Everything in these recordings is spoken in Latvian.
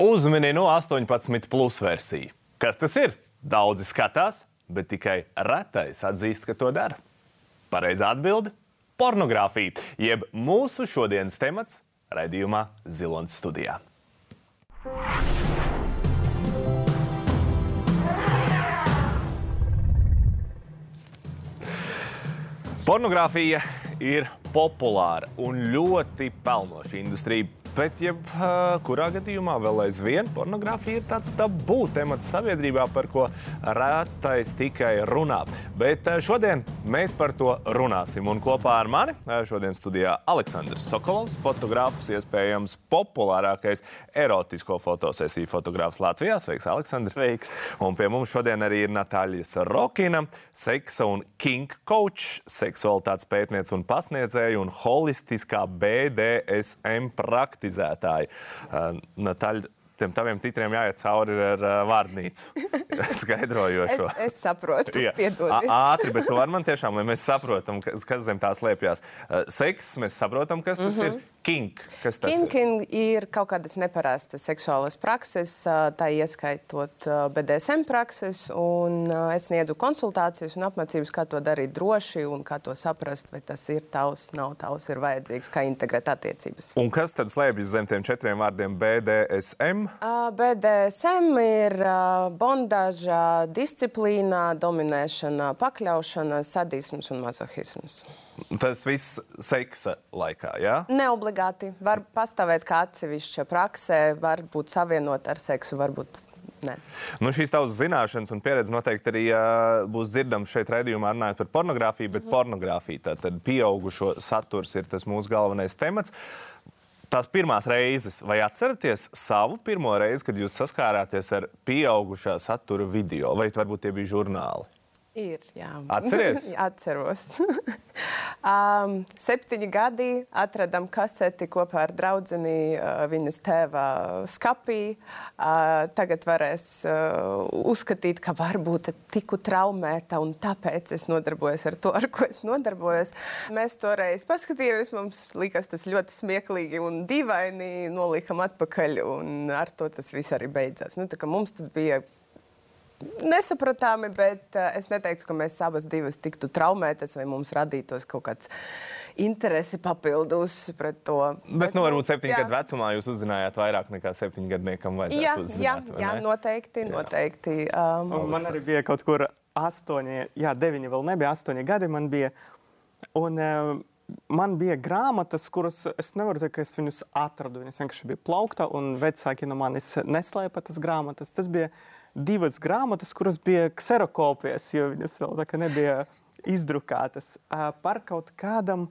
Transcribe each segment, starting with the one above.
Uzmini no 18 plus versiju. Kas tas ir? Daudzi skatās, bet tikai retais atzīst, ka to dara. Pareizā atbilde - pornogrāfija, jeb mūsu šodienas temats raidījumā Zilonas studijā. Pornogrāfija ir populāra un ļoti pelnoša industrija. Bet, jebkurā gadījumā, vēl aizvien pornogrāfija ir tāds tabū temats sabiedrībā, par ko rētais tikai runā. Bet eh, šodien mēs par to runāsim. Un kopā ar mani eh, šodien studijā Aleksandrs Sokolovs, fotogrāfs, iespējams populārākais erotisko fotosesiju fotogrāfs Latvijā. Sveiks, Aleksandrs! Sveiks! Un pie mums šodien arī ir Natāļa Rokina, seksa un kink coach, seksualitātes pētniece un pasniedzēja un holistiskā BDSM praktiķa praktizētāji. Uh, Nataļa, tiem taviem titriem jāiet cauri ar uh, vārnīcu. Skaidrojošo. Es, es saprotu, piedodiet. Ātri, bet tu vari man tiešām, lai mēs saprotam, kas, kas zem tā slēpjas. Uh, Seks, mēs saprotam, kas tas ir. Kink, kas tas ir? Kinkin ir kaut kādas neparastas seksuālas prakses, tā ieskaitot BDSM prakses, un es sniedzu konsultācijas un apmācības, kā to darīt droši un kā to saprast, vai tas ir tavs, nav tavs, ir vajadzīgs, kā integrēt attiecības. Un kas tad slēpjas zem tiem četriem vārdiem BDSM? BDSM ir bondāža, disciplīna, dominēšana, pakļaušana, sadisms un mazohisms. Tas viss seksa laikā, jā? Neobligāti var pastāvēt kā atsevišķa praksē, var būt savienot ar seksu, varbūt ne. Nu, šīs tavas zināšanas un pieredze noteikti arī uh, būs dzirdamas šeit redzējumā, runājot par pornogrāfiju, bet pornogrāfija, tātad pieaugušo saturs ir tas mūsu galvenais temats. Tās pirmās reizes, vai atceraties savu pirmo reizi, kad jūs saskārāties ar pieaugušā satura video, vai varbūt tie bija žurnāli? Ir, jā. Atceries? Atceros. um, septiņi gadi atradām kaseti kopā ar draugu uh, viņas tēva skapī. Uh, tagad varēs uh, uzskatīt, ka varbūt tiku traumēta un tāpēc es nodarbojos ar to, ar ko es nodarbojos. Mēs toreiz paskatījāmies, mums likās tas ļoti smieklīgi un dīvaini, nolikam atpakaļ un ar to tas viss arī beidzās. Nu, mums tas bija Nesapratāmi, bet uh, es neteiktu, ka mēs abas divas tiktu traumētas vai mums radītos kaut kāds interesi papildus pret to. Bet, nu, varbūt septiņu jā. gadu vecumā jūs uzzinājāt vairāk nekā septiņu gadniekam vajadzētu Jā, jā, uzzināt. vai jā, ne? noteikti, noteikti. Um, Un man arī bija kaut kur astoņi, jā, deviņi vēl nebija, astoņi gadi man bija. Un uh, man bija grāmatas, kuras es nevaru teikt, ka es viņus atradu. Viņas vienkārši bija plaukta, un vecāki no manis neslēpa tas grāmatas. Tas bija divas grāmatas, kuras bija kserokopijas, jo viņas vēl tā kā nebija izdrukātas par kaut kādam.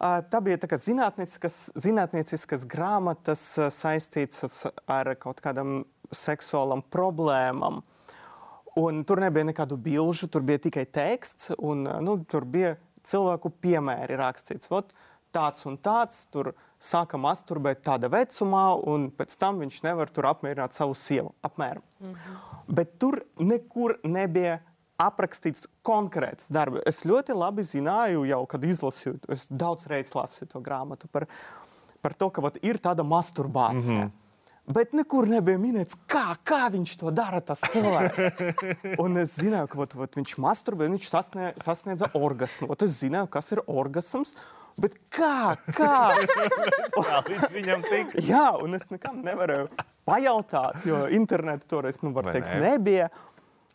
Tā bija tā zinātniskas, zinātnieciskas grāmatas saistītas ar kaut kādam seksuālam problēmām. Un tur nebija nekādu bilžu, tur bija tikai teksts, un nu, tur bija cilvēku piemēri rakstīts. Ot, tāds un tāds, tur sāka masturbēt tādā vecumā, un pēc tam viņš nevar tur apmierināt savu sievu. Apmēram. Mm -hmm. Bet tur nekur nebija aprakstīts konkrēts darbs. Es ļoti labi zināju, jau kad izlasīju, es daudz reizes lasīju to grāmatu par, par to, ka vat, ir tāda masturbācija. Mm -hmm. Bet nekur nebija minēts, kā, kā viņš to dara. Tas cilvēks. Un es zināju, ka vat, vat, viņš masturbē, viņš sasnie, sasniedza orgasmu. Ot Es zināju, kas ir orgasms. Bet kā? kā? Līdz viņam tik? Jā, un es nekam nevarēju pajautāt, jo internetā toreiz, nu, var Vai teikt, ne? nebija.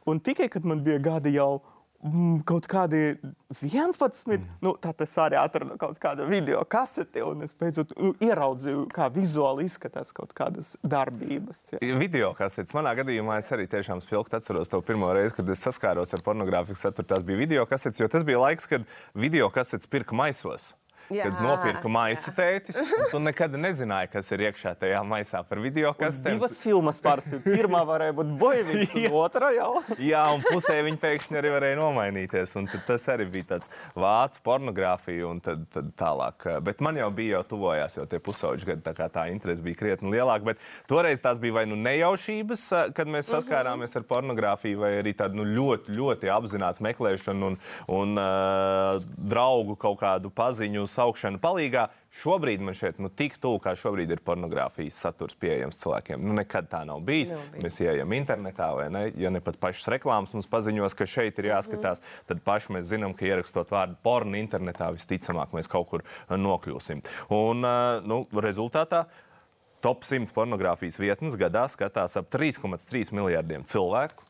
Un tikai, kad man bija gadi jau mm, kaut kādi 11, mm. nu, tad es arī atradu kaut kādu video kaseti, un es beidzot nu, ieraudzīju, kā vizuāli izskatās kaut kādas darbības. Jā. Video kasets. Manā gadījumā es arī tiešām spilgti atceros to pirmo reizi, kad es saskāros ar pornogrāfiku saturu. Tas bija video kasets, jo tas bija laiks, kad video kasets pirka maisos. Jā, kad nopirka maisu tētis, tu nekad nezināji, kas ir iekšā tajā maisā par video Un kasetēm. Divas filmas pārsvarā. Pirmā varēja būt Boivīns, un otrā jau. Jā, un pusē viņi pēkšņi arī varēja nomainīties. un tad Tas arī bija tāds vācu pornogrāfija un tad, tad tālāk. Bet man jau bija jau tuvojās jau tie pusauģi gadi, tā kā tā interese bija krietni lielāka. Bet toreiz tās bija vai nu nejaušības, kad mēs saskārāmies ar pornogrāfiju, vai arī tādu nu, ļoti, ļoti apzinātu meklēšanu un, un uh, draugu kaut kādu paziņu saukšana palīgā. Šobrīd man šeit nu, tik tuvu, kā šobrīd ir pornogrāfijas saturs pieejams cilvēkiem. Nu, nekad tā nav bijis. Nav bijis. Mēs ejam internetā, vai ne? Ja ne pat pašas reklāmas mums paziņos, ka šeit ir jāskatās, mm tad paši mēs zinām, ka ierakstot vārdu porno internetā, visticamāk, mēs kaut kur uh, nokļūsim. Un uh, nu, rezultātā top 100 pornogrāfijas vietnes gadā skatās ap 3,3 miljardiem cilvēku.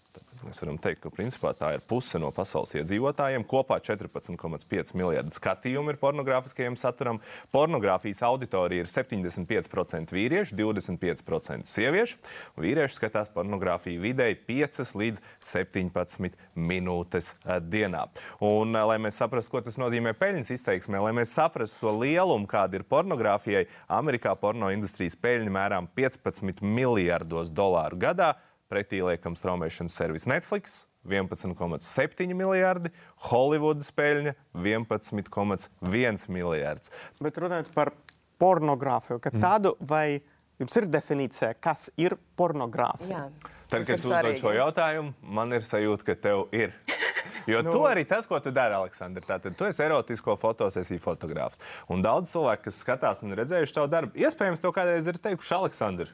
Mēs varam teikt, ka principā tā ir puse no pasaules iedzīvotājiem. Kopā 14,5 miljardi skatījumu ir pornogrāfiskajam saturam. Pornogrāfijas auditorija ir 75% vīriešu, 25% sieviešu. Vīrieši skatās pornogrāfiju vidēji 5 līdz 17 minūtes eh, dienā. Un, eh, lai mēs saprastu, ko tas nozīmē peļņas izteiksmē, lai mēs saprastu to lielumu, kāda ir pornogrāfijai, Amerikā porno industrijas peļņa mērām 15 miljardos dolāru gadā pretī liekam straumēšanas servis Netflix 11,7 miljardi, Holivudas peļņa 11,1 miljards. Bet runājot par pornogrāfiju, ka tādu vai jums ir definīcija, kas ir pornogrāfija? Jā, Tad, kad tu uzdod šo jautājumu, man ir sajūta, ka tev ir. Jo nu. tu arī tas, ko tu dari, Aleksandr, tātad tu esi erotisko fotosesiju fotogrāfs. Un daudz cilvēku, kas skatās un redzējuši tavu darbu, iespējams, to kādreiz ir teikuši, Aleksandr,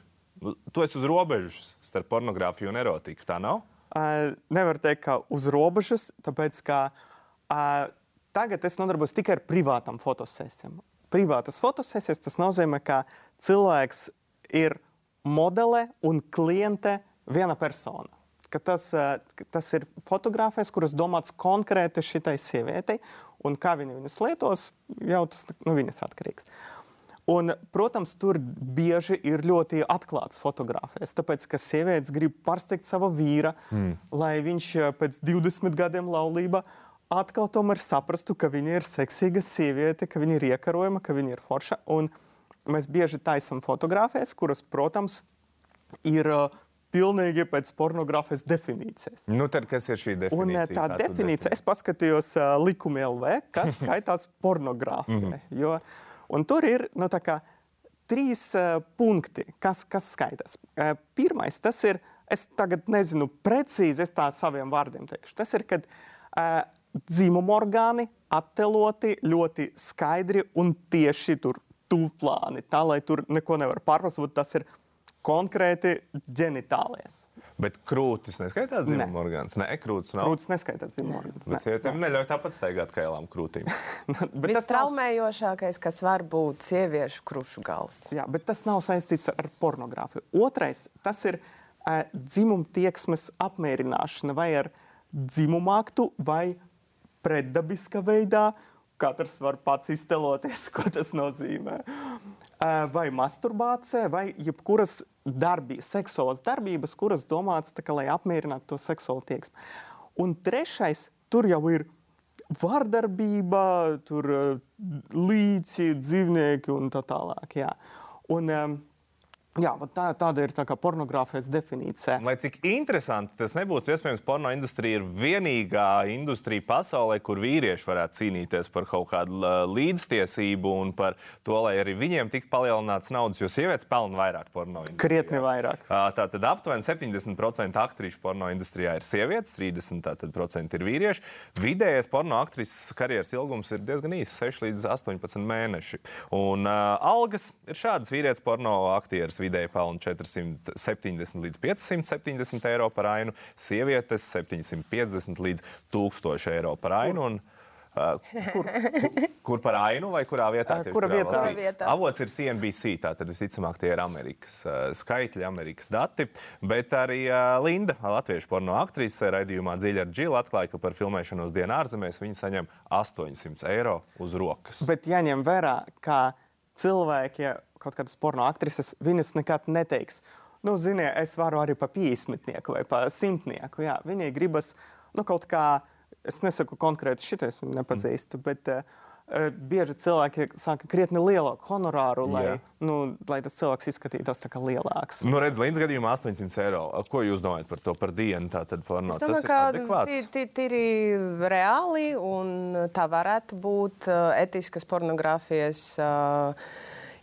tu esi uz robežas starp pornogrāfiju un erotiku. Tā nav? Uh, nevar teikt, ka uz robežas, tāpēc ka uh, tagad es nodarbojos tikai ar privātām fotosesijām. Privātas fotosesijas tas nozīmē, ka cilvēks ir modele un kliente viena persona. Ka tas, uh, tas ir fotografijas, kuras domāts konkrēti šitai sievietei, un kā viņa viņus lietos, jau tas no nu, viņas atkarīgs. Un, protams, tur bieži ir ļoti atklāts fotografijas. Tāpēc, ka sievietes grib pārsteigt savu vīru, mm. lai viņš eh, pēc 20 gadiem laulībā atkal tomēr saprastu, ka viņa ir seksīga sieviete, ka viņa ir iekarojama, ka viņa ir forša. Un mēs bieži taisām fotografijas, kuras, protams, ir uh, pilnīgi pēc pornogrāfijas definīcijas. Nu, tad kas ir šī definīcija? Un eh, tā definīcija, definē? es paskatījos uh, likuma LV, kas skaitās pornogrāfija. jo, un tur ir nu, kā, trīs uh, punkti, kas, kas skaitās. Uh, pirmais, tas ir, es tagad nezinu precīzi, es tā saviem vārdiem teikšu. Tas ir, kad uh, dzimuma orgāni attēloti ļoti skaidri un tieši tur tuvplāni, tā lai tur neko nevar pārprast. Tas ir konkrēti ģenitālijas. Bet krūtis neskaitās dzimuma orgāns. Nē, krūtis nav. Krūtis neskaitās dzimuma orgāns. Bet sievietēm neļauj tāpat staigāt kailām krūtīm. Bet tas Vistraumējošākais, kas var būt sieviešu krušu gals. Jā, bet tas nav saistīts ar pornogrāfiju. Otrais, tas ir uh, dzimuma tieksmes apmierināšana vai ar dzimumu aktu, vai pretdabiska veidā. Katrs var pats izteloties, ko tas nozīmē. Vai masturbācija, vai jebkuras darbības, seksuālas darbības, kuras domātas, tā, kā, lai apmierinātu to seksuālo tieksmi. Un trešais, tur jau ir vardarbība, tur līdzi dzīvnieki un tā tālāk. Jā. Un, um, jā, tā, tāda ir tā pornogrāfijas definīcija. Lai cik interesanti tas nebūtu, iespējams, porno industrija ir vienīgā industrija pasaulē, kur vīrieši varētu cīnīties par kaut kādu līdztiesību un par to, lai arī viņiem tiktu palielināts naudas, jo sievietes pelna vairāk porno industrijā. Krietni vairāk. Ā, Tātad aptuveni 70% aktrišu porno industrijā ir sievietes, 30% ir vīrieši. Vidējais porno aktrises karjeras ilgums ir diezgan īss, 6 līdz 18 mēneši. Un uh, algas ir šādas. Vīrietis porno aktieris vidēji pelna 470 līdz 570 eiro par ainu, sievietes 750 līdz 1000 eiro par ainu. Un, Uh, kur, kur, kur par ainu vai kurā vietā? Tieši kurā vietā? Kurā vietā? Avots ir CNBC, tātad visticamāk tie ir Amerikas uh, skaitļi, Amerikas dati. Bet arī uh, Linda, latviešu porno aktrise, raidījumā Dziļa ar Džilu atklāja, ka par filmēšanos dienā ārzemēs viņa saņem 800 eiro uz rokas. Bet jāņem vērā, ka cilvēki, ja kaut kādas porno aktrises, viņas nekad neteiks, nu, ziniet, es varu arī pa 50 vai pa 100. Jā, viņai gribas nu, kaut kā, es nesaku konkrēti šitais, viņu nepazīstu, mm. bet uh, bieži cilvēki saka krietni lielāku honorāru, lai, Jā. nu, lai tas cilvēks izskatītos tā kā lielāks. Nu, redz, līdz gadījumā 800 eiro. Ko jūs domājat par to par dienu? Tātad porno Es domāju, tas ir tīri reāli un tā varētu būt uh, etiskas pornogrāfijas uh,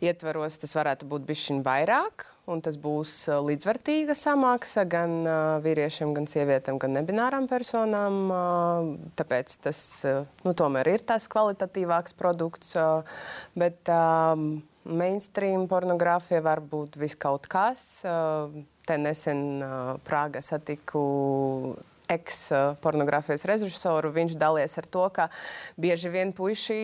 ietvaros tas varētu būt bišķiņ vairāk, un tas būs līdzvērtīga samaksa gan uh, vīriešiem, gan sievietēm, gan nebinārām personām. Uh, tāpēc tas uh, nu, tomēr ir tas kvalitatīvāks produkts. Uh, bet, um, Mainstream pornogrāfija var būt viskaut kas. Uh, te nesen uh, Prāgā satiku eks-pornogrāfijas režisoru, viņš dalījās ar to, ka bieži vien puiši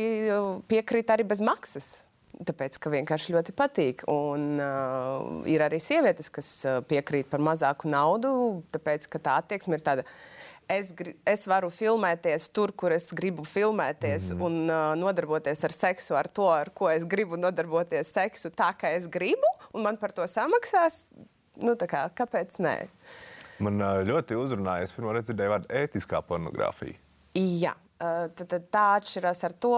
piekrīt arī bez maksas. Tāpēc, ka vienkārši ļoti patīk. Un uh, ir arī sievietes, kas piekrīt par mazāku naudu, tāpēc, ka tā attieksme ir tāda. Es, es varu filmēties tur, kur es gribu filmēties, mm un uh, nodarboties ar seksu, ar to, ar ko es gribu nodarboties seksu, tā kā es gribu, un man par to samaksās. Nu, kā, kāpēc nē? Uh, Man ļoti uzrunāja, es pirmo reizi dzirdēju vārdu ētiskā pornogrāfija. Jā, tad, tad tā atšķiras ar to.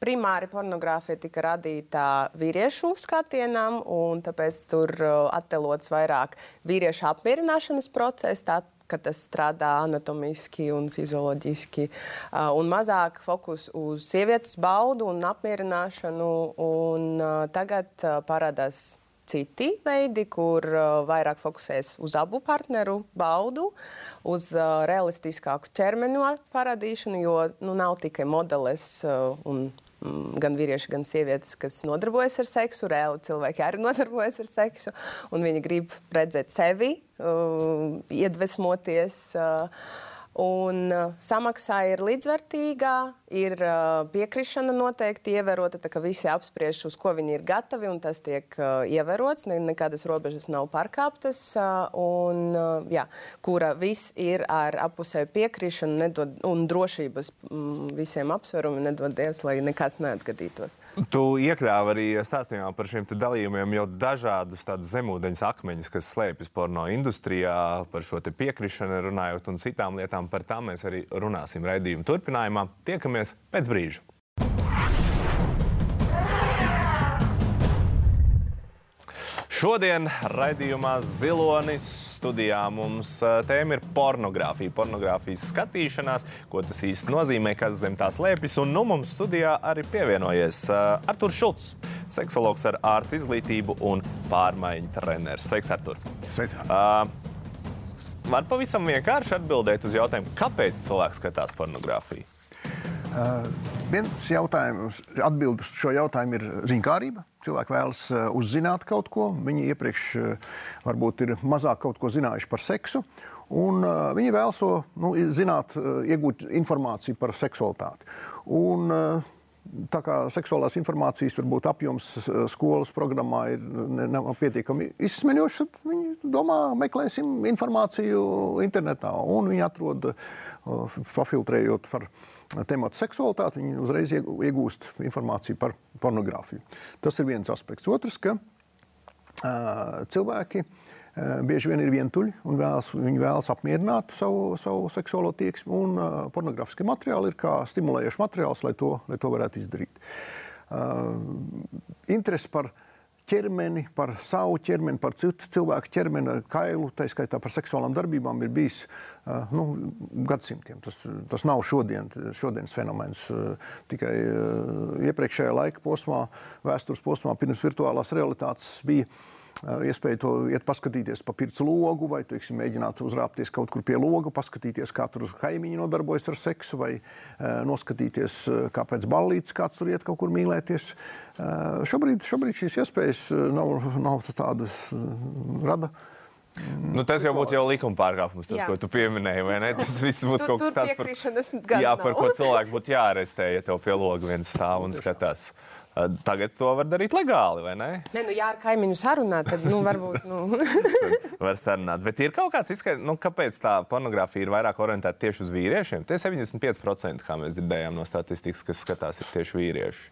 Primāri pornogrāfija tika radīta vīriešu skatienam, un tāpēc tur attēlots vairāk vīriešu apmierināšanas process, tā, ka tas strādā anatomiski un fizioloģiski, un mazāk fokus uz sievietes baudu un apmierināšanu. Un tagad parādās citi veidi, kur uh, vairāk fokusēs uz abu partneru baudu, uz uh, realistiskāku ķermeņu parādīšanu, jo nu, nav tikai modelis uh, un gan vīrieši, gan sievietes, kas nodarbojas ar seksu. Reāli cilvēki arī nodarbojas ar seksu, un viņi grib redzēt sevi, uh, iedvesmoties. Uh, Un uh, samaksa ir līdzvērtīgā, ir uh, piekrišana noteikti ievērota, tā ka visi apspriež, uz ko viņi ir gatavi, un tas tiek uh, ievērots. Ne, nekādas robežas nav pārkāptas, uh, un, uh, jā, kura viss ir ar apusēju piekrišanu nedod, un drošības mm, visiem apsvērumiem, nedod Dievs, lai nekas neatgadītos. Tu iekļāvi arī stāstījumā par šiem dalījumiem jau dažādus tādus zemūdeņus akmeņus, kas slēpjas porno industrijā, par šo piekrišanu runājot un citām lietām lietām. Par tām mēs arī runāsim raidījuma turpinājumā. Tiekamies pēc brīža. Šodien raidījumā Zilonis studijā mums tēma ir pornogrāfija, pornogrāfijas skatīšanās, ko tas īsti nozīmē, kas zem tās lēpjas. Un nu mums studijā arī pievienojies Artur Šulcs, seksologs ar ārtu izglītību un pārmaiņu treneris. Sveiks, Artur! Sveiks! Uh, Var pavisam vienkārši atbildēt uz jautājumu, kāpēc cilvēks skatās pornogrāfiju? Uh, viens jautājums, atbildi uz šo jautājumu ir ziņkārība. Cilvēki vēlas uh, uzzināt kaut ko. Viņi iepriekš uh, varbūt ir mazāk kaut ko zinājuši par seksu. Un, uh, viņi vēlas to nu, zināt, uh, iegūt informāciju par seksualitāti. Un, uh, tā kā seksuālās informācijas varbūt apjoms skolas programmā ir nav pietiekami izsmeļošs, tad viņi domā, meklēsim informāciju internetā, un viņi atrod, pafiltrējot par tematu seksualitāti, viņi uzreiz iegūst informāciju par pornogrāfiju. Tas ir viens aspekts. Otrs, ka cilvēki bieži vien ir vientuļi un vēlas, viņi vēlas apmierināt savu, savu seksuālo tieksmi. Un uh, pornogrāfiskie materiāli ir kā stimulējošs materiāls, lai to, lai to varētu izdarīt. Uh, interesi par ķermeni, par savu ķermeni, par cilvēku ķermeni, kailu, tā skaitā par seksuālām darbībām, ir bijis uh, nu, gadsimtiem. Tas, tas nav šodien, šodienas fenomens. Uh, tikai uh, iepriekšējā laika posmā, vēstures posmā, pirms virtuālās realitātes bija iespēju to iet paskatīties pa pirts logu, vai teiksim, mēģināt uzrāpties kaut kur pie loga, paskatīties, kā tur kaimiņi nodarbojas ar seksu, vai noskatīties, kāpēc ballītes kāds tur iet kaut kur mīlēties. Šobrīd, šobrīd šīs iespējas nav, nav tādas rada. Nu, tas jau būtu jau likuma pārkāpums, tas, jā. ko tu pieminēji. Tas viss būtu kaut kas tāds, par, jā, par ko cilvēku būtu jārestē, ja tev pie loga viens stāv un skatās. Uh, Tagad to var darīt legāli, vai ne? Nē, nu, ja ar kaimiņu sarunāt, tad nu, varbūt. Nu. var sarunāt. Bet ir kaut kāds izskaidrojums, nu, kāpēc tā pornogrāfija ir vairāk orientēta tieši uz vīriešiem. Tie 75%, kā mēs dzirdējām no statistikas, kas skatās, ir tieši vīrieši.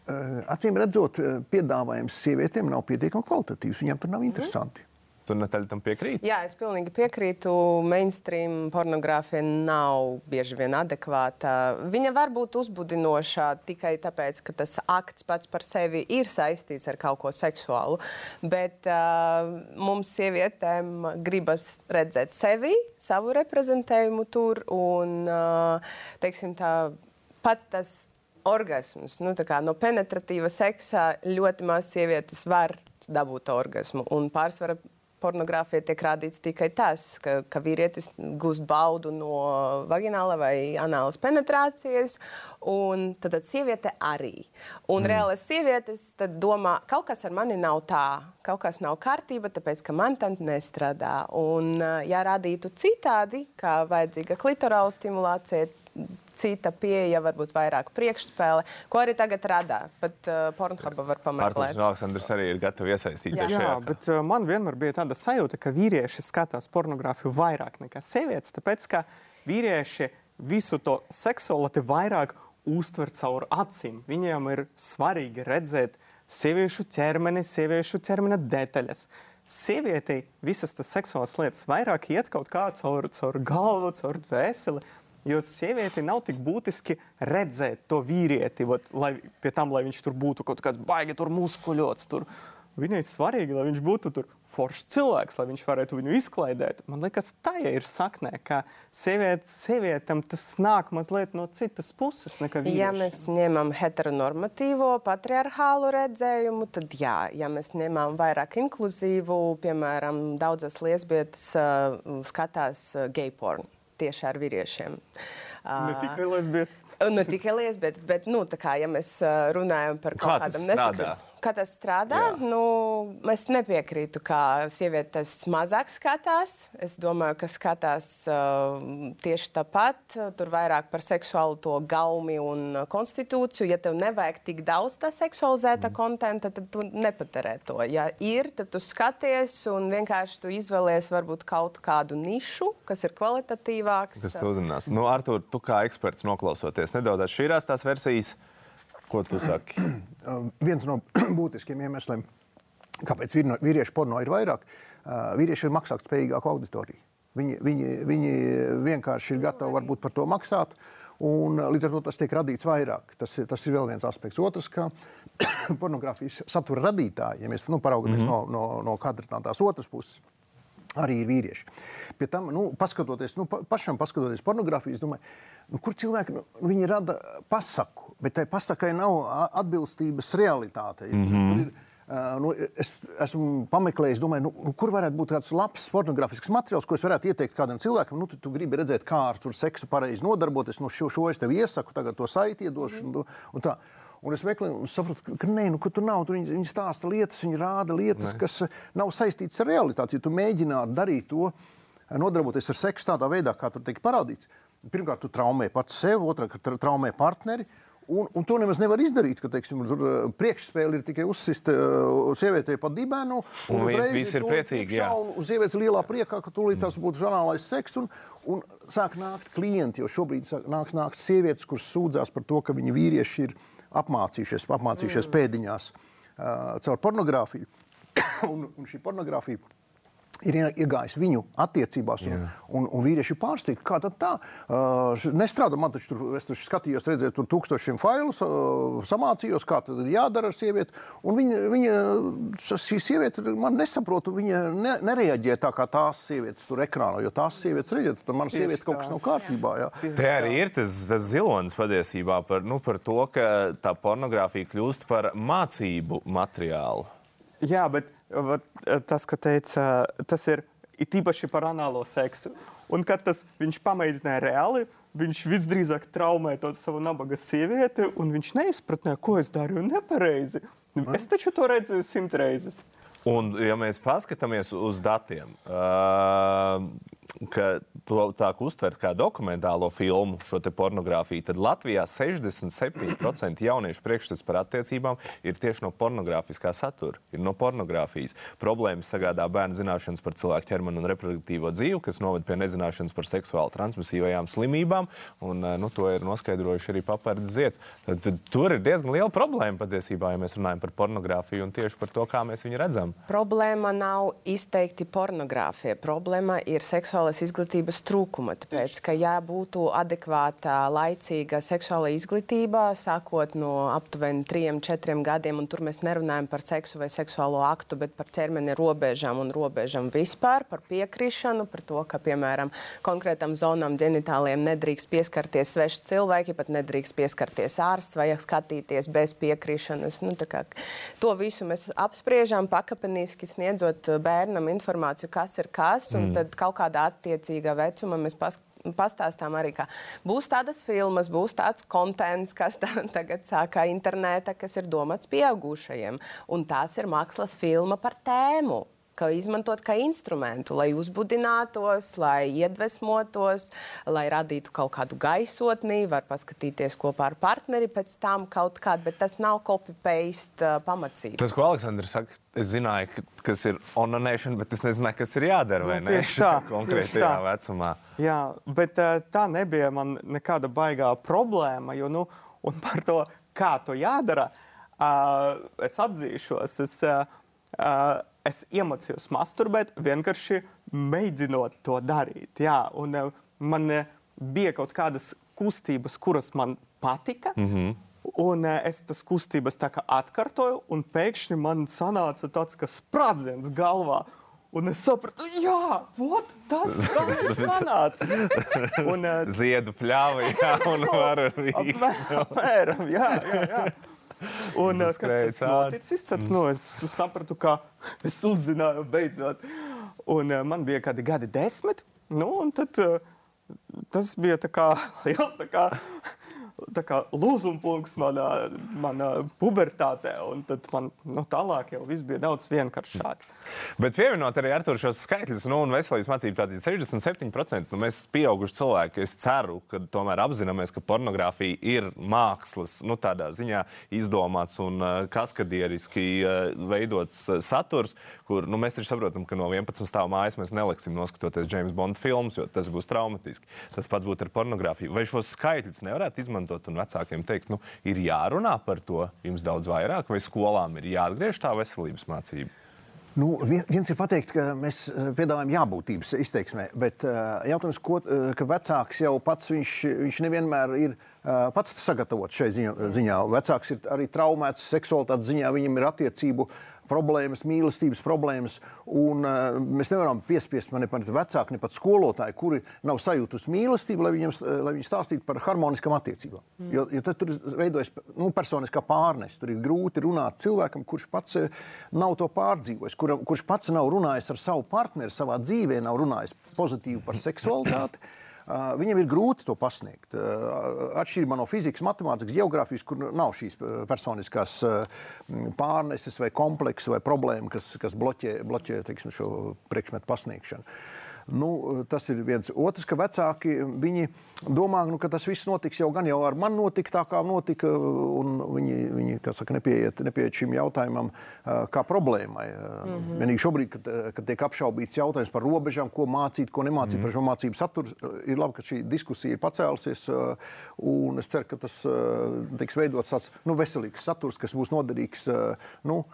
Acīm redzot, piedāvājums sievietēm nav pietiekami kvalitatīvs. Viņiem tur nav interesanti. Mm. Tu Natāļa tam piekrīti? Jā, es pilnīgi piekrītu. Mainstream pornogrāfija nav bieži vien adekvāta. Viņa var būt uzbudinoša tikai tāpēc, ka tas akts pats par sevi ir saistīts ar kaut ko seksuālu. Bet uh, mums, sievietēm, gribas redzēt sevi, savu reprezentējumu tur. Un, uh, teiksim, tā, pats tas orgasms. Nu, no penetratīva seksa ļoti maz sievietes var dabūt orgasmu. Un pārsvara pornogrāfijā tiek rādīts tikai tas, ka, ka vīrietis gūst baudu no vagināla vai anālas penetrācijas, un tad, tad sieviete arī. Un mm. reālas sievietes domā, kaut kas ar mani nav tā, kaut kas nav kārtība, tāpēc ka man tā nestrādā. Un, ja rādītu citādi, kā vajadzīga klitorāla stimulācija, cita pieeja, varbūt vairāk priekšspēle, ko arī tagad rada. Pat uh, Pornhuba var pameklēt. Mārtiņš Aleksandrs arī ir gatavs iesaistīties Jā, šajā. Jā bet uh, man vienmēr bija tāda sajūta, ka vīrieši skatās pornogrāfiju vairāk nekā sievietes, tāpēc ka vīrieši visu to seksualitāti vairāk uztver caur acīm. Viņiem ir svarīgi redzēt sieviešu ķermeni, sieviešu ķermena detaļas. Sievietei visas tas seksuālās lietas vairāk iet kaut kā caur, caur galvu, caur dvēseli. Jo sieviete nav tik būtiski redzēt to vīrieti, vat, lai pie tam, lai viņš tur būtu kaut kāds baigi, tur muskuļots. Tur. Viņai svarīgi, lai viņš būtu tur foršs cilvēks, lai viņš varētu viņu izklaidēt. Man liekas, tā ir saknē, ka sieviet, sievietam tas nāk mazliet no citas puses. Ja mēs ņemam heteronormatīvo, patriarchālu redzējumu, tad jā, ja mēs ņemam vairāk inkluzīvu, piemēram, daudzas lesbietes uh, skatās uh, gay pornu tieši ar vīriešiem. Ne tikai lesbietes. Ne tikai lesbietes, bet, nu, kā, ja mēs runājam par kaut kādam nesakrājumu kā tas strādā. Jā. Nu, es nepiekrītu, ka sievietes mazāk skatās. Es domāju, ka skatās uh, tieši tāpat. Tur vairāk par seksuālu to gaumi un konstitūciju. Ja tev nevajag tik daudz tā seksualizēta mm. kontenta, tad tu nepatērē to. Ja ir, tad tu skaties un vienkārši tu izvēlies varbūt kaut kādu nišu, kas ir kvalitatīvāks. Tas tu uzrunās. Nu, Artur, tu kā eksperts noklausoties nedaudz atšķirās tās versijas. Ko tu saki? Viens no būtiskiem iemesliem, kāpēc vīriešu porno ir vairāk, vīrieši ir maksāt spējīgāku auditoriju. Viņi, viņi, viņi vienkārši ir gatavi varbūt par to maksāt. Un, līdz ar to tas tiek radīts vairāk. Tas, tas ir vēl viens aspekts. Otrs, ka pornogrāfijas satura radītāji, ja mēs nu, paraugamies mm -hmm. no, no, no katra tās otras puses, arī ir vīrieši. Pie tam, nu, paskatoties, nu, pa, pašam paskatoties pornogrāfiju, es domāju, nu, kur cilvēki nu, rada pasaku, bet tai pasakai nav atbilstības realitātei. Mm -hmm. ir, Uh, nu, es esmu pameklējis, domāju, nu, nu, kur varētu būt tāds labs pornogrāfisks materiāls, ko es varētu ieteikt kādam cilvēkam. Nu, tu, tu gribi redzēt, kā ar to seksu pareizi nodarboties. Nu, šo, šo es tev iesaku, tagad to saiti iedošu. Mm. Un, un tā. Un es meklēju, un sapratu, ka, ka nē, nu, ka tur nav. Tur viņi, viņi stāsta lietas, viņi rāda lietas, ne. kas nav saistītas ar realitāti. Ja tu mēģinātu darīt to, nodarboties ar seksu tādā veidā, kā tur tiek parādīts, pirmkārt, tu traumē pats sevi, otrkārt, traumē partneri. Un, un to nemaz nevar izdarīt, ka teiksim, priekšspēle ir tikai uzsista uh, sievietei pa dibenu. Un, un viņas visi ir priecīgi. Jā, un sievietes lielā priekā, ka tūlīt tas būtu žurnālais seks. Un, un sāk nākt klienti, jo šobrīd sāk, nāks nākt sievietes, kuras sūdzās par to, ka viņu vīrieši ir apmācījušies, apmācījušies mm. pēdiņās uh, caur pornogrāfiju. un, un šī pornogrāfija ir iegājis viņu attiecībās, un, Jā. un, un vīrieši ir pārsteigti. Kā tad tā? Uh, nestrādā, man taču tur, es taču skatījos, redzēju, tur tūkstošiem failus, uh, samācījos, kā tas ir jādara ar sievieti. Un viņa, viņa šī sieviete, man nesaprotu, viņa ne, nereaģē tā kā tās sievietes tur ekrānā, jo tās sievietes reaģē, tad mana sieviete kaut kas nav kārtībā. Jā. Te arī ir tas, tas zilonis patiesībā par, nu, par to, ka tā pornogrāfija kļūst par mācību materiālu. Jā, bet tas, ka teica, tas ir īpaši par anālo seksu. Un kad tas viņš pamēģināja reāli, viņš visdrīzāk traumē to savu nabaga sievieti, un viņš neizpratnē, ko es darīju nepareizi. Es taču to redzēju simt reizes. Un, ja mēs paskatāmies uz datiem, uh, ka to tā uztvert kā dokumentālo filmu, šo pornogrāfiju, tad Latvijā 67% jauniešu priekšstats par attiecībām ir tieši no pornogrāfiskā satura, ir no pornogrāfijas. Problēmas sagādā bērnu zināšanas par cilvēku ķermeni un reproduktīvo dzīvi, kas noved pie nezināšanas par seksuāli transmisīvajām slimībām, un nu, to ir noskaidrojuši arī papērdes zieds. Tad, tad tur ir diezgan liela problēma patiesībā, ja mēs runājam par pornogrāfiju un tieši par to, kā mēs viņu redzam. Lietām? Problēma nav izteikti pornogrāfija. Problēma ir seksuālās izglītības trūkuma. Tāpēc, ka ja būtu adekvāta, laicīga seksuāla izglītība, sākot no aptuveni 3-4 gadiem, un tur mēs nerunājam par seksu vai seksuālo aktu, bet par ķermeni robežām un robežām vispār, par piekrišanu, par to, ka, piemēram, konkrētam zonām ģenitāliem nedrīkst pieskarties sveši cilvēki, pat nedrīkst pieskarties ārsts vai skatīties bez piekrišanas. Nu, kā, to visu mēs apspriežam pakāpeniski, sniedzot bērnam informāciju, kas ir kas, un mm. tad kaut kādā attiecīgā vecumā mēs paskatāmies pastāstām arī, ka būs tādas filmas, būs tāds konteksts, kas tagad sākā internetā, kas ir domāts pieaugušajiem. Un tās ir mākslas filma par tēmu izmantot kā instrumentu, lai uzbudinātos, lai iedvesmotos, lai radītu kaut kādu gaisotni, var paskatīties kopā ar partneri pēc tam kaut kādu, bet tas nav copy-paste uh, pamacība. Tas, ko Aleksandrs saka, es zināju, ka, kas ir onanēšana, bet es nezināju, kas ir jādara, vai Nu, ne? tieši tā, Konkrētajā tā. vecumā. Jā, bet uh, tā nebija man nekāda baigā problēma. Jo, nu, un par to, kā to jādara, uh, es atzīšos. Es, uh, es iemācījos masturbēt, vienkārši mēģinot to darīt. Jā, un, man bija kaut kādas kustības, kuras man patika. Mm -hmm. Un uh, es tas kustības atkārtoju, un pēkšņi man sanāca tāds kā sprādziens galvā. Un es sapratu, jā, what, tas tas sanāca. Un, uh, Ziedu pļāva, jā, un var arī. Apmēram, jā, jā, jā. Un, uh, kad tas noticis, tad nu, es sapratu, ka es uzzināju beidzot. Un uh, man bija kādi gadi desmit, nu, un tad uh, tas bija tā kā liels tā kā, kā lūzumpunkts manā, manā pubertātē. Un tad man nu, tālāk jau viss bija daudz vienkāršāk. Bet pievienot arī ar to šos skaitļus, nu, un veselības mācību tātad 67%. Nu, mēs, pieauguši cilvēki, es ceru, ka tomēr apzināmies, ka pornogrāfija ir mākslas, nu, tādā ziņā izdomāts un uh, kaskadieriski uh, veidots uh, saturs, kur nu, mēs taču saprotam, ka no 11 stāvu mājas mēs neliksim noskatoties James Bond filmas, jo tas būs traumatiski. Tas pats būtu ar pornogrāfiju. Vai šos skaitļus nevarētu izmantot un vecākiem teikt, nu, ir jārunā par to jums daudz vairāk, vai skolām ir jāatgriež tā veselības mācība? Nu, vien- viens ir pateikt, ka mēs eh, piedāvājam jābūtības izteiksmē, bet uh, jautājums, ko, uh, ka vecāks jau pats viņš, viņš nevienmēr ir pats sagatavots šai ziņā. Vecāks ir arī traumēts seksualitātes ziņā, viņam ir attiecību problēmas, mīlestības problēmas. Un, uh, mēs nevaram piespiest ne pat vecāku, ne pat skolotāju, kuri nav sajūtusi mīlestību, lai viņiem st- lai viņi stāstītu par harmoniskām attiecībām. Mm. Jo, jo tad tur veidojas nu, personiskā pārnes. Tur ir grūti runāt cilvēkam, kurš pats eh, nav to pārdzīvojis, kuram, kurš pats nav runājis ar savu partneri savā dzīvē, nav runājis pozitīvi par seksualitāti. Uh, viņam ir grūti to pasniegt. Uh, atšķirībā no fizikas, matemātikas, geogrāfijas, kur nav šīs uh, personiskās pārneses vai kompleksu vai problēmu, kas, kas bloķē, bloķē teiksim, šo priekšmetu pasniegšanu. Nu, tas ir viens. Otrs, ka vecāki viņi domā, nu, ka tas viss notiks jau gan jau ar mani notika tā, kā notika, viņi, viņi saka, nepieiet, nepieiet šim jautājumam kā problēmai. Mm -hmm. Vienīgi šobrīd, kad, kad tiek apšaubīts jautājums par robežām, ko mācīt, ko nemācīt mm -hmm. par šo mācību saturu, ir labi, ka šī diskusija ir pacēlusies, un es ceru, ka tas tiks veidots tāds nu, veselīgs saturs, kas būs noderīgs. Nu,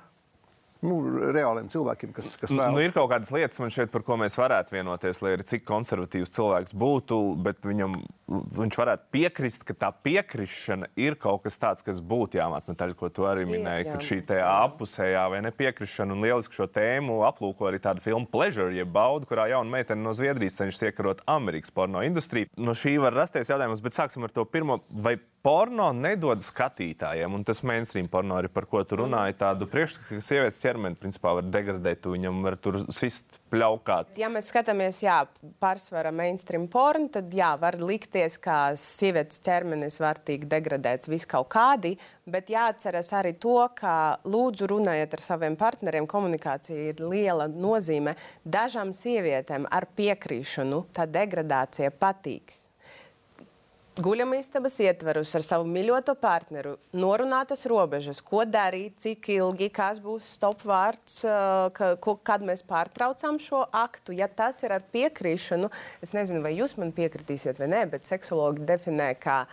nu, reāliem cilvēkiem, kas, kas Nu, vēlas. nu, ir kaut kādas lietas, man šeit, par ko mēs varētu vienoties, lai arī cik konservatīvs cilvēks būtu, bet viņam, viņš varētu piekrist, ka tā piekrišana ir kaut kas tāds, kas būtu jāmācās. Ne taļ, ko tu arī minēji, ka šī te apusējā vai nepiekrišana un lieliski šo tēmu aplūko arī tāda filma Pleasure, jeb bauda, kurā jauna meitene no Zviedrijas cenšas iekarot Amerikas porno industriju. No šī var rasties jautājums, bet sāksim ar to pirmo. Vai porno nedod skatītājiem, un tas mainstream porno arī par ko tu runāji, tādu priekšstatu, ka sievietes ķermeni principā var degradēt, tu viņam var tur sist, pļaukāt. Ja mēs skatāmies, jā, pārsvarā mainstream pornu, tad jā, var likties, ka sievietes ķermenis var tikt degradēts vis kaut kādi, bet jāatceras arī to, ka lūdzu runājiet ar saviem partneriem, komunikācija ir liela nozīme. Dažām sievietēm ar piekrīšanu tā degradācija patiks. Guļamistabas ietverus ar savu mīļoto partneru, norunātas robežas, ko darīt, cik ilgi, kas būs stopvārds, ā, ka, ko, kad mēs pārtraucam šo aktu. Ja tas ir ar piekrīšanu, es nezinu, vai jūs man piekritīsiet vai nē, bet seksologi definē, ka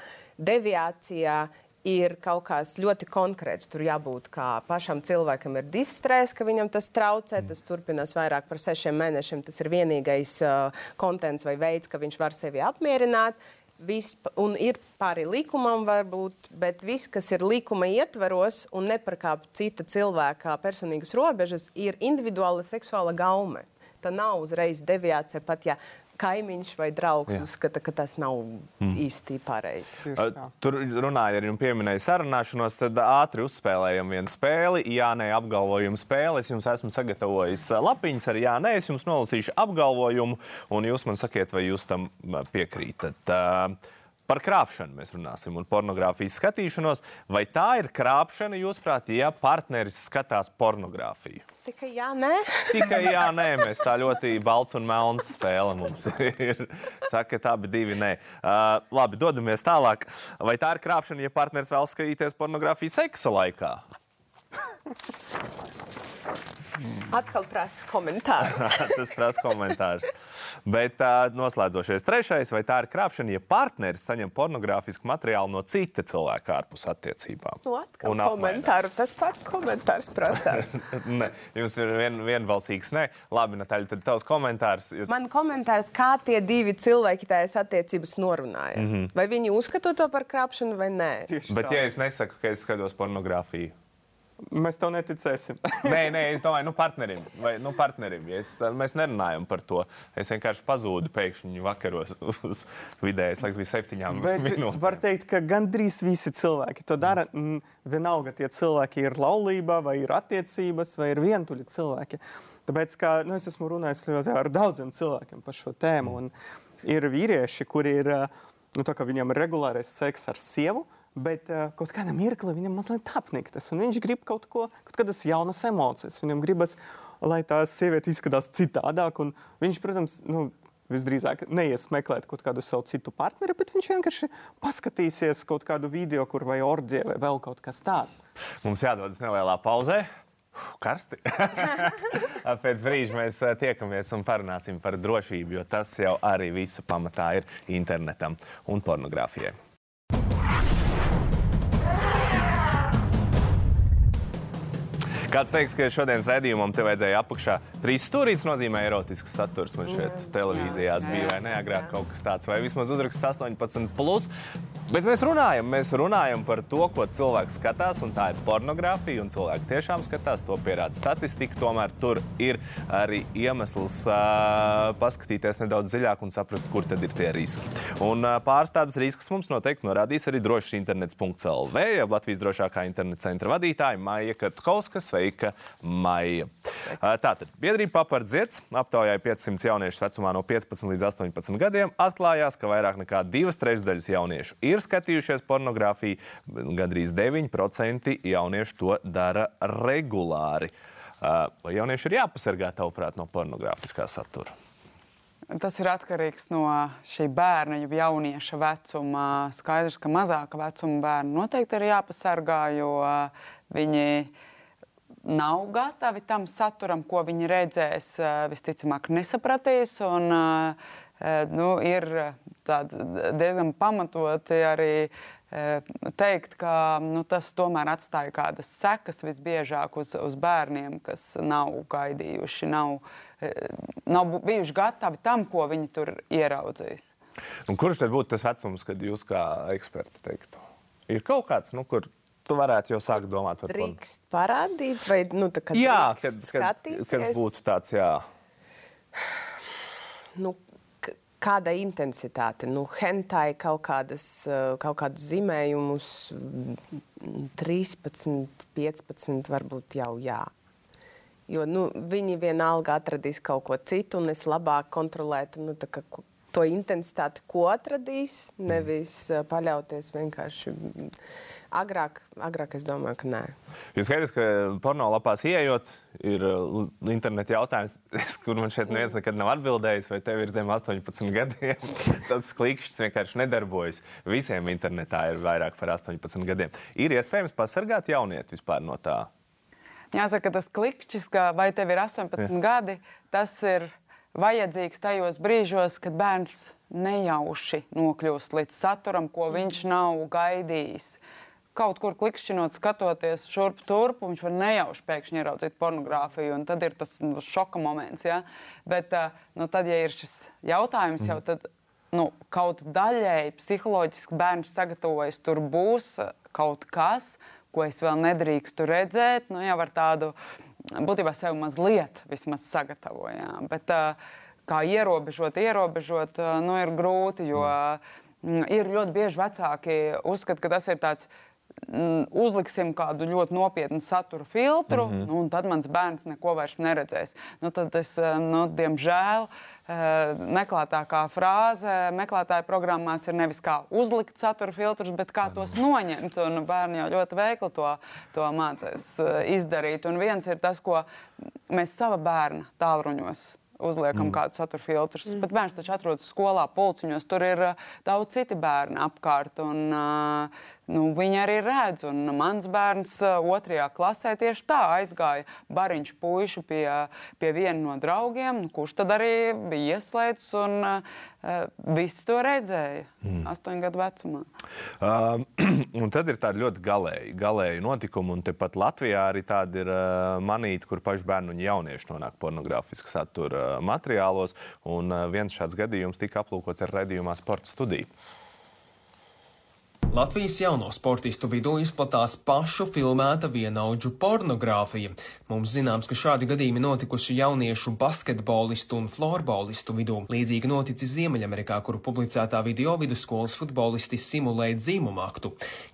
deviācija ir kaut kas ļoti konkrēts. Tur jābūt kā pašam cilvēkam ir distress, ka viņam tas traucē. Tas turpinās vairāk par sešiem mēnešiem. Tas ir vienīgais uh, kontents vai veids, kā viņš var sevi apmierināt. Viss, un ir pāri likumam, varbūt, bet viss, kas ir likuma ietvaros un nepārkāpj cita cilvēka personīgas robežas, ir individuāla seksuāla gaume. Tā nav uzreiz deviācija, pat ja kaimiņš vai draugs Jā. uzskata, ka tas nav mm. īsti pareizi. Tur runāja arī un pieminēja sarunāšanos, tad ātri uzspēlējam vienu spēli. Jā, nē, apgalvojumu spēli. Es jums esmu sagatavojis lapiņas ar jā, nē, es jums nolasīšu apgalvojumu, un jūs man sakiet, vai jūs tam piekrītat. Uh, Par krāpšanu mēs runāsim un pornogrāfijas skatīšanos. Vai tā ir krāpšana, jūsuprāt, ja partneris skatās pornogrāfiju? Tikai jā, nē. Tikai jā, nē. Mēs tā ļoti balts un melns spēle mums ir. Saka, tā bija divi nē. Uh, labi, dodamies tālāk. Vai tā ir krāpšana, ja partneris vēl skatīties pornogrāfiju seksa laikā? Atkal prasa komentāru. Tas prasa komentārus. Bet uh, noslēdzošais trešais, vai tā ir krāpšana, ja partneris saņem pornogrāfisku materiālu no cita cilvēka ārpus attiecībām? Nu, atkal un komentāru. Tas pats komentārs prasās. ne, jums ir vien, vienbalsīgs nē. Labi, Natāļa, tad tavs komentārs. Jo... Man komentārs, kā tie divi cilvēki tājas attiecības norunāja. Mm -hmm. Vai viņi uzskata to par krāpšanu vai nē? Tieši Bet tā. ja es nesaku, ka es skatos pornogrāfiju, Mēs tev neticēsim. nē, nē, es domāju, nu, partnerim. Vai, nu, partnerim. Es, mēs nerunājam par to. Es vienkārši pazūdu pēkšņi vakaros uz vidējas, laikam, bija septiņām Bet minūtēm. Var teikt, ka gandrīz visi cilvēki to dara. Vienalga, tie cilvēki ir laulībā, vai ir attiecības, vai ir vientuļi cilvēki. Tāpēc, kā nu, es esmu runājis ar daudziem cilvēkiem par šo tēmu, un ir vīrieši, kuri ir, nu, tā kā viņam ir regulārais seks ar sievu, Bet uh, kaut kādā mirklī viņam mazliet apniktas, un viņš grib kaut ko, kaut kādas jaunas emocijas. Viņam gribas, lai tā sieviete izskatās citādāk. Viņš, protams, nu, visdrīzāk neies meklēt kaut kādu savu citu partneri, bet viņš vienkārši paskatīsies kaut kādu video, kur vai orģija vai vēl kaut kas tāds. Mums jādodas nelielā pauzē. Karsti. Pēc brīža mēs eh, tiekamies un parunāsim par drošību, jo tas jau arī visa pamatā ir internetam un pornogrāfijai. Kāds teiks, ka šodienas raidījumam te vajadzēja apakšā trīs stūrītes nozīmē erotisks saturs. Man šeit televīzijā bija vai ne agrāk kaut kas tāds, vai vismaz uzraksts 18. Plus. Bet mēs runājam, mēs runājam par to, ko cilvēks skatās, un tā ir pornogrāfija, un cilvēki tiešām skatās, to pierāda statistika. Tomēr tur ir arī iemesls uh, paskatīties nedaudz dziļāk un saprast, kur tad ir tie riski. Un uh, pāris tādas riskus mums noteikti norādīs arī drošs internets.lv, ja Latvijas drošākā interneta centra vadītāja Maija Katkovska. Sveika, Maija. Tātad, biedrība Papardziets aptaujāja 500 jauniešus vecumā no 15 līdz 18 gadiem. Atklājās, ka vairāk nekā divas trešdaļas jauniešu ir skatījušies pornogrāfiju. Gandrīz 9% jauniešu to dara regulāri. Vai jaunieši ir jāpasargā, tavuprāt, no pornogrāfiskā satura? Tas ir atkarīgs no šī bērna, jau jaunieša vecuma. Skaidrs, ka mazāka vecuma bērni noteikti ir jāpasargā, jo viņi nav gatavi tam saturam, ko viņi redzēs, eh, visticamāk, nesapratīs. Un, eh, eh, nu, ir diezgan pamatoti arī teikt, ka nu, tas tomēr atstāja kādas sekas visbiežāk uz, uz bērniem, kas nav gaidījuši, nav, nav bijuši gatavi tam, ko viņi tur ieraudzīs. Un kurš tad būtu tas vecums, kad jūs kā eksperti teiktu? Ir kaut kāds, nu, kur tu varētu jau sākt domāt par to. Drīkst parādīt, vai nu, tā kā jā, kad, kad, kas būtu tāds, jā. Nu, kāda intensitāte, nu, hentai kaut, kādas, eh, kaut kādus zīmējumus, 13, 15, varbūt jau jā. Jo nu, viņi vienalga atradīs kaut ko citu, un es labāk kontrolētu nu, kā, to intensitāti, ko atradīs, nevis eh, paļauties vienkārši Agrāk, agrāk es domāju, ka nē. Jūs skaidrs, ka porno lapās ieejot, ir uh, interneta jautājums, kur man šeit neviens nekad nav atbildējis, vai tev ir zem 18 gadiem. Tas klikšķis vienkārši nedarbojas. Visiem internetā ir vairāk par 18 gadiem. Ir iespējams pasargāt jaunieti vispār no tā. Jāsaka, tas klikšķis, ka vai tev ir 18 Jā. gadi, tas ir vajadzīgs tajos brīžos, kad bērns nejauši nokļūst līdz saturam, ko viņš nav gaidījis kaut kur klikšķinot, skatoties šurp turp, viņš var nejauši pēkšņi ieraudzīt pornogrāfiju, un tad ir tas nu, šoka moments. Ja? Bet, nu, tad, ja ir šis jautājums, jau tad nu, kaut daļēji psiholoģiski bērns sagatavojas, tur būs kaut kas, ko es vēl nedrīkstu redzēt, nu, jau ar tādu būtībā sev mazliet vismaz sagatavojām. Bet, kā ierobežot, ierobežot, nu, ir grūti, jo mm, ir ļoti bieži vecāki uzskata, ka tas ir tāds Mm, uzliksim kādu ļoti nopietnu satura filtru, mm -hmm. nu, un tad mans bērns neko vairs neredzēs. Nu, tad es, eh, nu, diemžēl, eh, meklētākā frāze meklētāju programmās ir nevis kā uzlikt satura filtrus, bet kā tos noņemt. Un bērni jau ļoti veikli to, to mācās eh, izdarīt. Un viens ir tas, ko mēs sava bērna tālruņos uzliekam mm. kādu satura filtrus. Mm. Bet bērns taču atrodas skolā, pulciņos, tur ir daudz citi bērni apkārt. Un, uh, nu, viņi arī redz. Un mans bērns uh, otrajā klasē tieši tā aizgāja bariņš puišu pie, pie viena no draugiem, kurš tad arī bija ieslēdzis un uh, visi to redzēja mm. astoņu gadu vecumā. Uh, un tad ir tādi ļoti galēji, galēji notikumi, un tepat Latvijā arī tādi ir uh, manīti, kur paši bērni un jaunieši nonāk pornogrāfiski satura materiālos. Un uh, viens šāds gadījums tika aplūkots ar redzījumā sporta studiju. Latvijas jauno sportistu vidū izplatās pašu filmēta vienaudžu pornogrāfija. Mums zināms, ka šādi gadījumi notikuši jauniešu basketbolistu un florbolistu vidū. Līdzīgi noticis Ziemeļamerikā, kur publicētā video vidusskolas futbolisti simulē dzimumu aktu.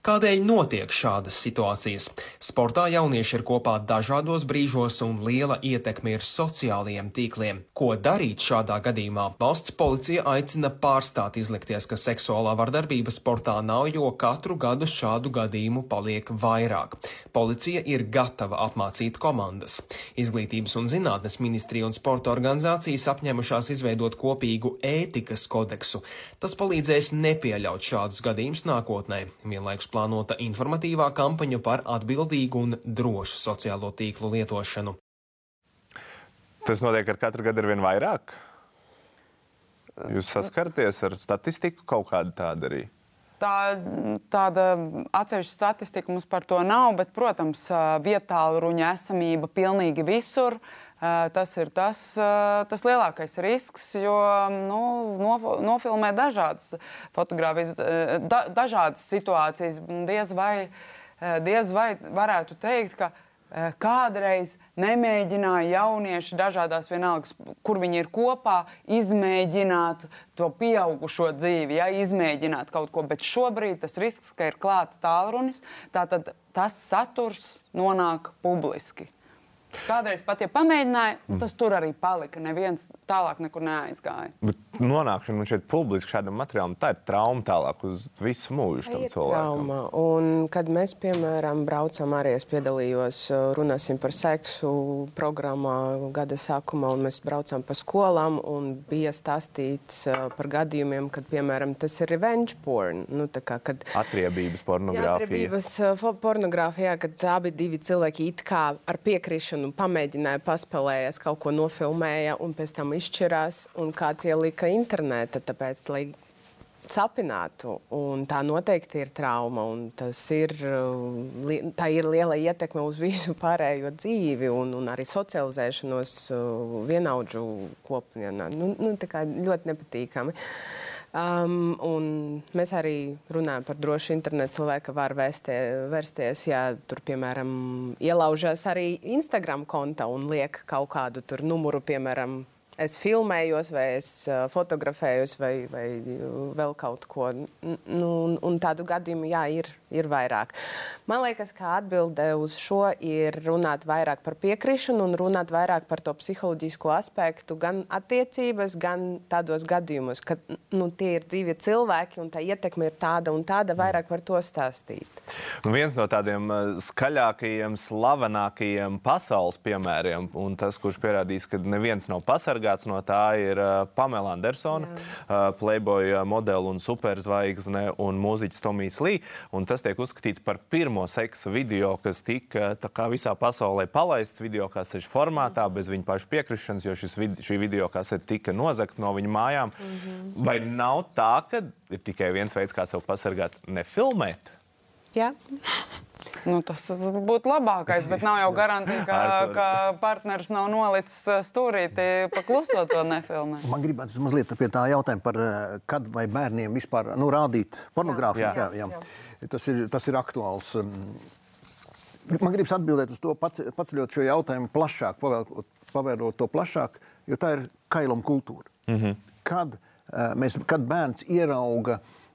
Kādēļ notiek šādas situācijas? Sportā jaunieši ir kopā dažādos brīžos un liela ietekme ir sociālajiem tīkliem. Ko darīt šādā gadījumā? Valsts policija aicina pārstāt izlikties, ka seksuālā vardarbība sportā nav, jo katru gadu šādu gadījumu paliek vairāk. Policija ir gatava apmācīt komandas. Izglītības un zinātnes ministrija un sporta organizācijas apņēmušās izveidot kopīgu ētikas kodeksu. Tas palīdzēs nepieļaut šādus gadījumus nākotnē. Vienlaikus plānota informatīvā kampaņa par atbildīgu un drošu sociālo tīklu lietošanu. Tas notiek ar katru gadu ar vien vairāk. Jūs saskaraties ar statistiku kaut kādu tādu arī? Tā, tāda atsevišķa statistika mums par to nav, bet, protams, vietālu ruņa esamība pilnīgi visur. Tas ir tas, tas lielākais risks, jo nu, nofilmē dažādas fotogrāfijas, da, dažādas situācijas. Diez vai, diez vai varētu teikt, ka kādreiz nemēģināja jaunieši dažādās vienalgas, kur viņi ir kopā, izmēģināt to pieaugušo dzīvi, ja, izmēģināt kaut ko, bet šobrīd tas risks, ka ir klāta tālrunis, tātad tas saturs nonāk publiski. Kādreiz pat, ja pamēģināja, mm. tas tur arī palika. Neviens tālāk nekur neaizgāja. Bet nonākšana šeit publiski šādam materiālam, tā ir trauma tālāk uz visu mūžu tam cilvēkam. Trauma. Un, kad mēs, piemēram, braucam arī, es piedalījos, runāsim par seksu programmā gada sākumā, un mēs braucām pa skolām, un bija stāstīts par gadījumiem, kad, piemēram, tas ir revenge porn. Nu, kā, kad... Atriebības pornogrāfija. Jā, atriebības pornogrāfijā, kad abi divi cilvēki it kā ar piekrišanu un pamēģināja paspēlējies, kaut ko nofilmēja un pēc tam izšķirās un kāds ielika internetā, tāpēc, lai sapinātu. Un tā noteikti ir trauma. Ir, tā ir liela ietekme uz visu pārējo dzīvi un, un arī socializēšanos vienaudžu kopienā. Nu, nu, ļoti nepatīkami. Uh, Um, mēs arī runājam par drošu internetu. Cilvēki var vēstie, vērsties, ja tur, piemēram, ielaužas arī Instagram konta un liek kaut kādu tur numuru, piemēram, es filmējos, vai es uh, fotografējos, vai, vai vēl kaut ko. Nu, un, un tādu gadījumu, jā, ir ir vairāk. Man liekas, ka atbilde uz šo ir runāt vairāk par piekrišanu un runāt vairāk par to psiholoģisko aspektu, gan attiecības, gan tādos gadījumos, kad nu, tie ir dzīvi cilvēki un tā ietekme ir tāda un tāda, vairāk par to stāstīt. Nu, viens no tādiem uh, skaļākajiem, slavenākajiem pasaules piemēriem, un tas, kurš pierādīs, ka neviens nav pasargāts no tā, ir uh, Pamela Andersona, uh, Playboy modeli un superzvaigzne un mūziķis Tomijs Lī. Un tas tas tiek uzskatīts par pirmo seksa video, kas tika visā pasaulē palaists video kasetes formātā, bez viņa paša piekrišanas, jo šis, vid šī video kasete tika nozagta no viņa mājām. Mm -hmm. Vai nav tā, ka ir tikai viens veids, kā sev pasargāt, nefilmēt? Jā. Nu, tas būtu labākais, bet nav jau garantija, ka, ka partneris nav nolicis uh, stūrīti pa kluso to nefilmē. Man gribētu mazliet pie tā jautājuma par, uh, kad vai bērniem vispār nu, rādīt pornogrāfiju. Jā. Jā, jā. Jā. Tas, ir, tas ir aktuāls. Um, man gribas atbildēt uz to, paceļot šo jautājumu plašāk, pavērot to plašāk, jo tā ir kailuma kultūra. Mm -hmm. kad, uh, mēs, kad bērns ierauga uh,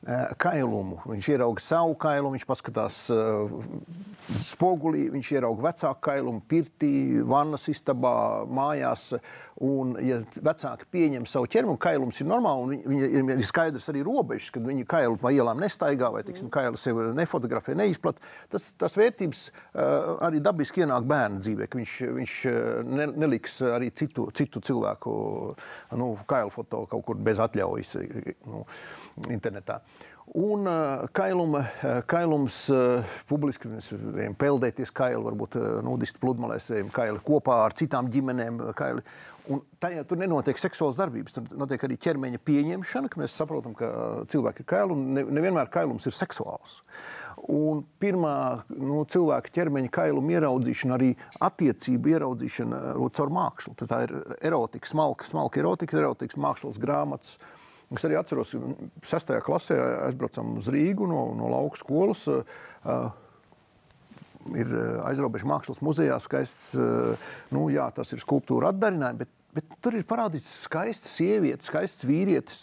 kailumu. Viņš ierauga savu kailumu, viņš paskatās uh, spogulī, viņš ierauga vecāku kailumu, pirtī, vannas istabā, mājās. Un, ja vecāki pieņem savu ķermeni, kailums ir normāli, un viņiem ir skaidrs arī robežas, kad viņi kailu pa ielām nestaigā vai tiksim, kailu sev nefotografē, neizplat. Tas, tas vērtības uh, arī dabiski ienāk bērna dzīvē, ka viņš, viņš ne, neliks arī citu, citu cilvēku nu, kailu foto kaut kur bez atļaujas. Nu, internetā. Un uh, kailuma, uh, kailums uh, publiski mēs varam peldēties kailu, varbūt nudistu pludmalēs, kaili kopā ar citām ģimenēm. Kaili. Un tajā tur nenotiek seksuāls darbības, tur notiek arī ķermeņa pieņemšana, ka mēs saprotam, ka cilvēki ir kaili un ne, nevienmēr kailums ir seksuāls. Un pirmā nu, cilvēka ķermeņa kailuma ieraudzīšana, arī attiecību ieraudzīšana caur mākslu. Tā ir erotika, smalka, smalka erotika, erotikas mākslas grāmatas. Uh, Es arī atceros, ka 6. klasē aizbraucām uz Rīgu no, no lauka skolas. Uh, ir aizrobežu mākslas muzejā skaists, uh, nu, jā, tas ir skulptūra atdarinājumi, bet Bet tur ir parādīts skaists sievietes, skaists vīrietis,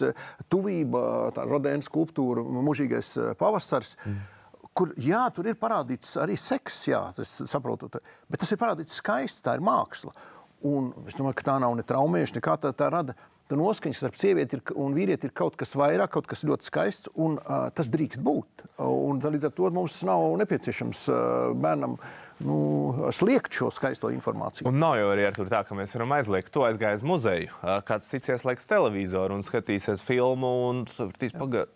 tuvība, tā rodēna skulptūra, mūžīgais pavasars. Mm. Kur, jā, tur ir parādīts arī seks, jā, tas saprotu, bet tas ir parādīts skaisti, tā ir māksla. Un es domāju, ka tā nav ne traumēšana, nekā tā, tā rada tad noskaņa starp sievieti un vīrieti ir kaut kas vairāk, kaut kas ļoti skaists, un uh, tas drīkst būt. Un, līdz ar to mums nav nepieciešams uh, bērnam nu, sliegt šo skaisto informāciju. Un nav jau arī ar tā, ka mēs varam aizliegt to aizgājis muzeju. Kāds cits ieslēgs televizoru un skatīsies filmu un sapratīs, pagaidi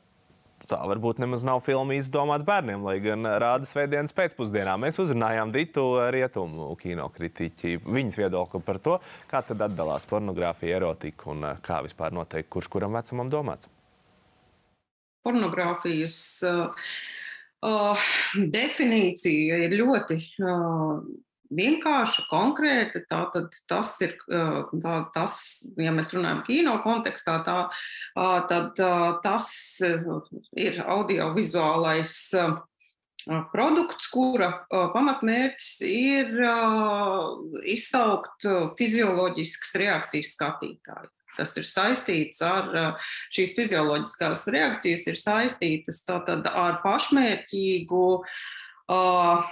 tā varbūt nemaz nav filma izdomāta bērniem, lai gan rāda svētdienas pēcpusdienā. Mēs uzrunājām Ditu rietumu kinokritiķi, viņas viedokli par to, kā tad atdalās pornogrāfija, erotika un eh, kā vispār noteikti, kurš kuram vecumam domāts. Pornogrāfijas uh, uh, definīcija ir ļoti uh, vienkārša, konkrēta. Tātad tas ir tā, tas, ja mēs runājam kino kontekstā, tā, tad tas ir audiovizuālais produkts, kura pamatmērķis ir izsaukt fizioloģiskas reakcijas skatītāju. Tas ir saistīts ar šīs fizioloģiskās reakcijas, ir saistītas tātad ar pašmērķīgu uh,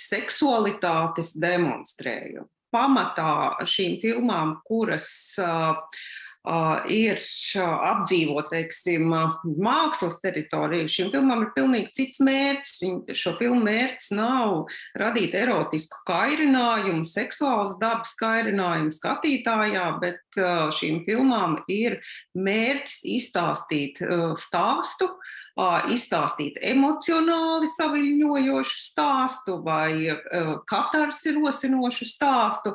seksualitātes demonstrējumu. Pamatā šīm filmām, kuras uh, ir apdzīvot, teiksim, mākslas teritoriju. Šim filmam ir pilnīgi cits mērķis. Viņa, šo filmu mērķis nav radīt erotisku kairinājumu, seksuāls dabas kairinājumu skatītājā, bet uh, šīm filmām ir mērķis izstāstīt uh, stāstu, izstāstīt emocionāli saviļņojošu stāstu vai katarsi rosinošu stāstu.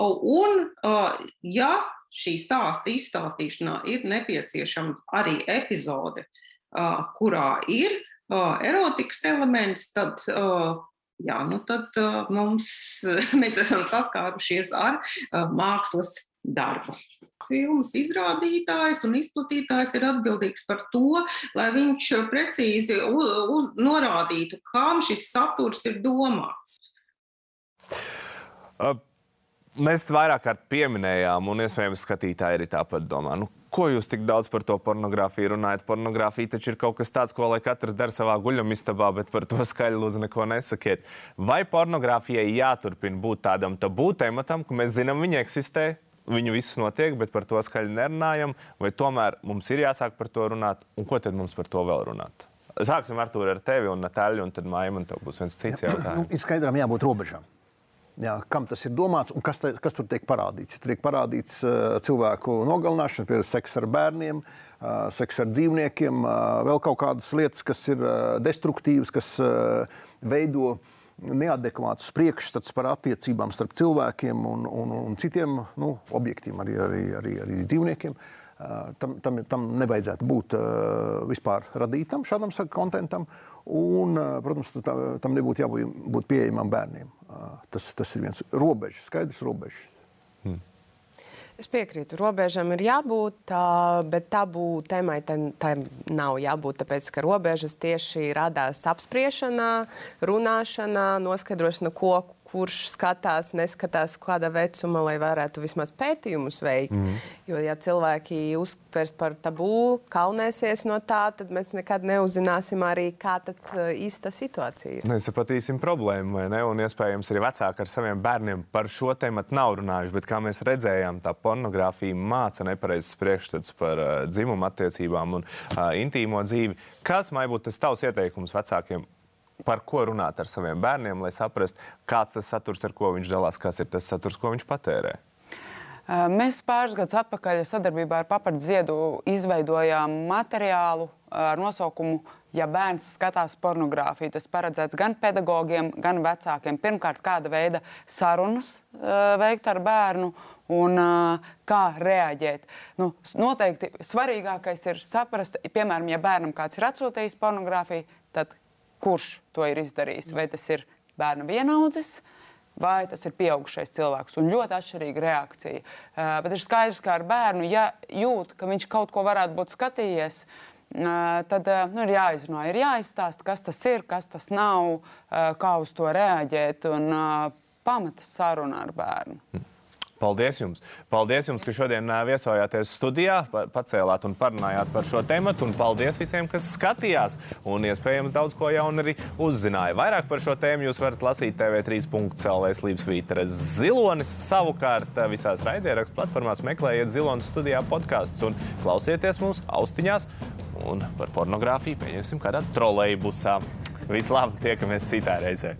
Un, ja šī stāsta izstāstīšanā ir nepieciešama arī epizode, kurā ir erotikas elements, tad, jā, nu tad mums, mēs esam saskārušies ar mākslas darbu. Filmas izrādītājs un izplatītājs ir atbildīgs par to, lai viņš precīzi uz, uz, norādītu, kam šis saturs ir domāts. Uh. Mēs vairāk kārt pieminējām, un iespējams, skatītāji arī tāpat domā, nu, ko jūs tik daudz par to pornogrāfiju runājat. Pornogrāfija taču ir kaut kas tāds, ko lai katrs dara savā guļamistabā, bet par to skaļi lūdzu neko nesakiet. Vai pornogrāfijai jāturpina būt tādam tabū tematam, ka mēs zinām, viņa eksistē, viņu viss notiek, bet par to skaļi nerunājam, vai tomēr mums ir jāsāk par to runāt, un ko tad mums par to vēl runāt? Sāksim ar, ar tevi un Natāļu, un tad Maija man būs viens cits jautājums. Nu, ir skaidram jābūt robežām. Jā, kam tas ir domāts un kas, te, kas tur tiek parādīts? Tur tiek parādīts uh, cilvēku nogalināšana, piemēram, seks ar bērniem, uh, seks ar dzīvniekiem, uh, vēl kaut kādas lietas, kas ir uh, destruktīvas, kas uh, veido neadekvātus priekšstats par attiecībām starp cilvēkiem un, un, un citiem nu, objektiem, arī, arī, arī, arī dzīvniekiem. Tam, tam, tam nevajadzētu būt vispār radītam šādam kontentam. Un, protams, tam, tam nebūtu jābūt būt pieejamam bērniem. Tas, tas ir viens robežs, skaidrs robežs. Hmm. Es piekrītu, robežam ir jābūt, bet tabū tēmai tam nav jābūt. Tāpēc, ka robežas tieši radās apspriešanā, runāšanā, noskaidrošana, ko kurš skatās, neskatās kāda vecuma, lai varētu vismaz pētījumus veikt. Mm. Jo, ja cilvēki uztvers par tabū, kaunēsies no tā, tad mēs nekad neuzzināsim arī, kā tad uh, īsta situācija ir. Nesapratīsim problēmu, vai ne? Un iespējams arī vecāki ar saviem bērniem par šo tēmu nav runājuši, bet kā mēs redzējām, tā pornogrāfija māca nepareizes priekšstats par uh, dzimumu attiecībām un uh, intīmo dzīvi. Kas mai būtu tas tavs ieteikums vecākiem? Par ko runāt ar saviem bērniem, lai saprastu, kāds tas saturs, ar ko viņš dalās, kas ir tas saturs, ko viņš patērē. Mēs pāris gadus atpakaļ sadarbībā ar Papardu Ziedu izveidojām materiālu ar nosaukumu Ja bērns skatās pornogrāfiju, tas paredzēts gan pedagogiem, gan vecākiem. Pirmkārt, kāda veida sarunas uh, veikt ar bērnu un uh, kā reaģēt. Nu, noteikti svarīgākais ir saprast, piemēram, ja bērnam kāds ir atsūtījis pornogrāfiju, tad kurš to ir izdarījis. Vai tas ir bērna vienaudzis, vai tas ir pieaugušais cilvēks. Un ļoti atšķirīga reakcija. Uh, bet ir skaidrs, ka ar bērnu, ja jūt, ka viņš kaut ko varētu būt skatījies, uh, tad uh, nu, ir jāizrunā, ir jāizstāsta, kas tas ir, kas tas nav, kā uz to reaģēt un pamata saruna ar bērnu. Mm. Paldies jums! Paldies jums, ka šodien viesojāties studijā, pacēlāt un parunājāt par šo tēmu. Paldies visiem, kas skatījās un iespējams daudz ko jaunu arī uzzināja. Vairāk par šo tēmu jūs varat lasīt TV3.CLV slīpsvīteres zilonis. Savukārt visās raidierakstu platformās meklējiet zilonis studijā podkāstus un klausieties mūsu austiņās. Un par pornogrāfiju pieņemsim kādā trolejbusā. Vislabāk, tiekamies citā reizē!